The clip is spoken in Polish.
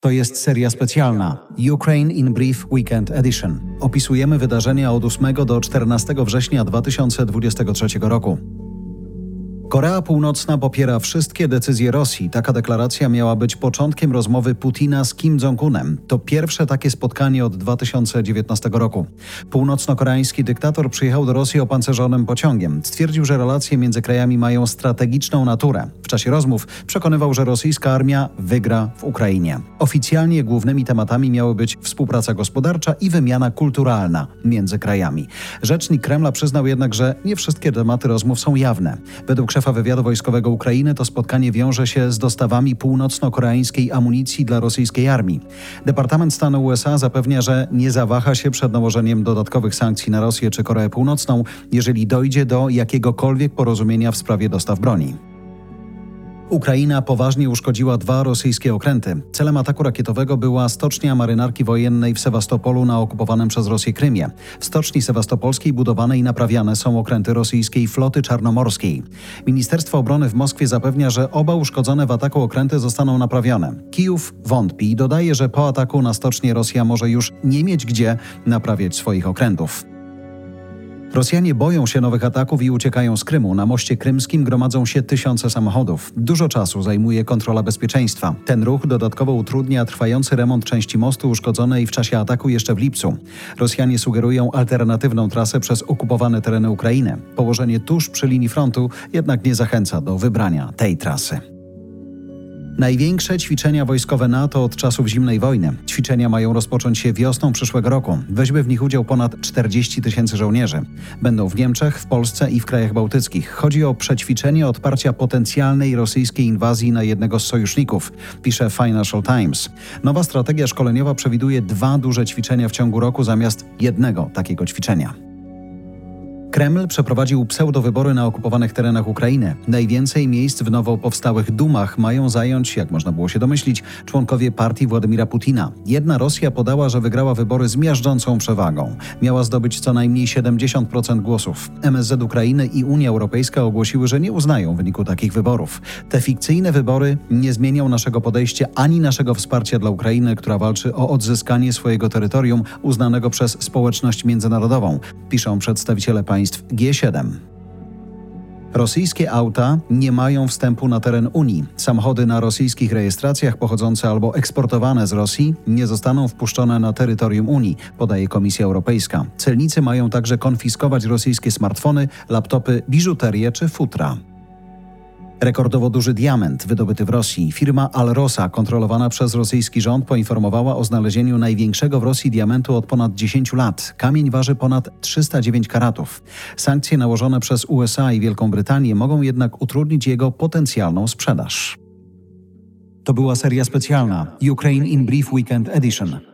To jest seria specjalna Ukraine in Brief Weekend Edition. Opisujemy wydarzenia od 8 do 14 września 2023 roku. Korea Północna popiera wszystkie decyzje Rosji. Taka deklaracja miała być początkiem rozmowy Putina z Kim Jong-unem. To pierwsze takie spotkanie od 2019 roku. Północno-koreański dyktator przyjechał do Rosji opancerzonym pociągiem. Stwierdził, że relacje między krajami mają strategiczną naturę. W czasie rozmów przekonywał, że rosyjska armia wygra w Ukrainie. Oficjalnie głównymi tematami miały być współpraca gospodarcza i wymiana kulturalna między krajami. Rzecznik Kremla przyznał jednak, że nie wszystkie tematy rozmów są jawne. Według szefa wywiadu wojskowego Ukrainy to spotkanie wiąże się z dostawami północno-koreańskiej amunicji dla rosyjskiej armii. Departament Stanu USA zapewnia, że nie zawaha się przed nałożeniem dodatkowych sankcji na Rosję czy Koreę Północną, jeżeli dojdzie do jakiegokolwiek porozumienia w sprawie dostaw broni. Ukraina poważnie uszkodziła dwa rosyjskie okręty. Celem ataku rakietowego była stocznia marynarki wojennej w Sewastopolu na okupowanym przez Rosję Krymie. W stoczni sewastopolskiej budowane i naprawiane są okręty rosyjskiej floty czarnomorskiej. Ministerstwo Obrony w Moskwie zapewnia, że oba uszkodzone w ataku okręty zostaną naprawione. Kijów wątpi i dodaje, że po ataku na stocznię Rosja może już nie mieć gdzie naprawiać swoich okrętów. Rosjanie boją się nowych ataków i uciekają z Krymu. Na moście krymskim gromadzą się tysiące samochodów. Dużo czasu zajmuje kontrola bezpieczeństwa. Ten ruch dodatkowo utrudnia trwający remont części mostu uszkodzonej w czasie ataku jeszcze w lipcu. Rosjanie sugerują alternatywną trasę przez okupowane tereny Ukrainy. Położenie tuż przy linii frontu jednak nie zachęca do wybrania tej trasy. Największe ćwiczenia wojskowe NATO od czasów zimnej wojny. Ćwiczenia mają rozpocząć się wiosną przyszłego roku. Weźmie w nich udział ponad 40 tysięcy żołnierzy. Będą w Niemczech, w Polsce i w krajach bałtyckich. Chodzi o przećwiczenie odparcia potencjalnej rosyjskiej inwazji na jednego z sojuszników, pisze Financial Times. Nowa strategia szkoleniowa przewiduje dwa duże ćwiczenia w ciągu roku zamiast jednego takiego ćwiczenia. Kreml przeprowadził pseudowybory na okupowanych terenach Ukrainy. Najwięcej miejsc w nowo powstałych dumach mają zająć, jak można było się domyślić, członkowie partii Władimira Putina. Jedna Rosja podała, że wygrała wybory z miażdżącą przewagą. Miała zdobyć co najmniej 70% głosów. MSZ Ukrainy i Unia Europejska ogłosiły, że nie uznają wyniku takich wyborów. Te fikcyjne wybory nie zmienią naszego podejścia ani naszego wsparcia dla Ukrainy, która walczy o odzyskanie swojego terytorium uznanego przez społeczność międzynarodową, piszą przedstawiciele państw państw G7. Rosyjskie auta nie mają wstępu na teren Unii. Samochody na rosyjskich rejestracjach pochodzące albo eksportowane z Rosji nie zostaną wpuszczone na terytorium Unii, podaje Komisja Europejska. Celnicy mają także konfiskować rosyjskie smartfony, laptopy, biżuterię czy futra. Rekordowo duży diament wydobyty w Rosji. Firma Alrosa, kontrolowana przez rosyjski rząd, poinformowała o znalezieniu największego w Rosji diamentu od ponad 10 lat. Kamień waży ponad 309 karatów. Sankcje nałożone przez USA i Wielką Brytanię mogą jednak utrudnić jego potencjalną sprzedaż. To była seria specjalna Ukraine in Brief Weekend Edition.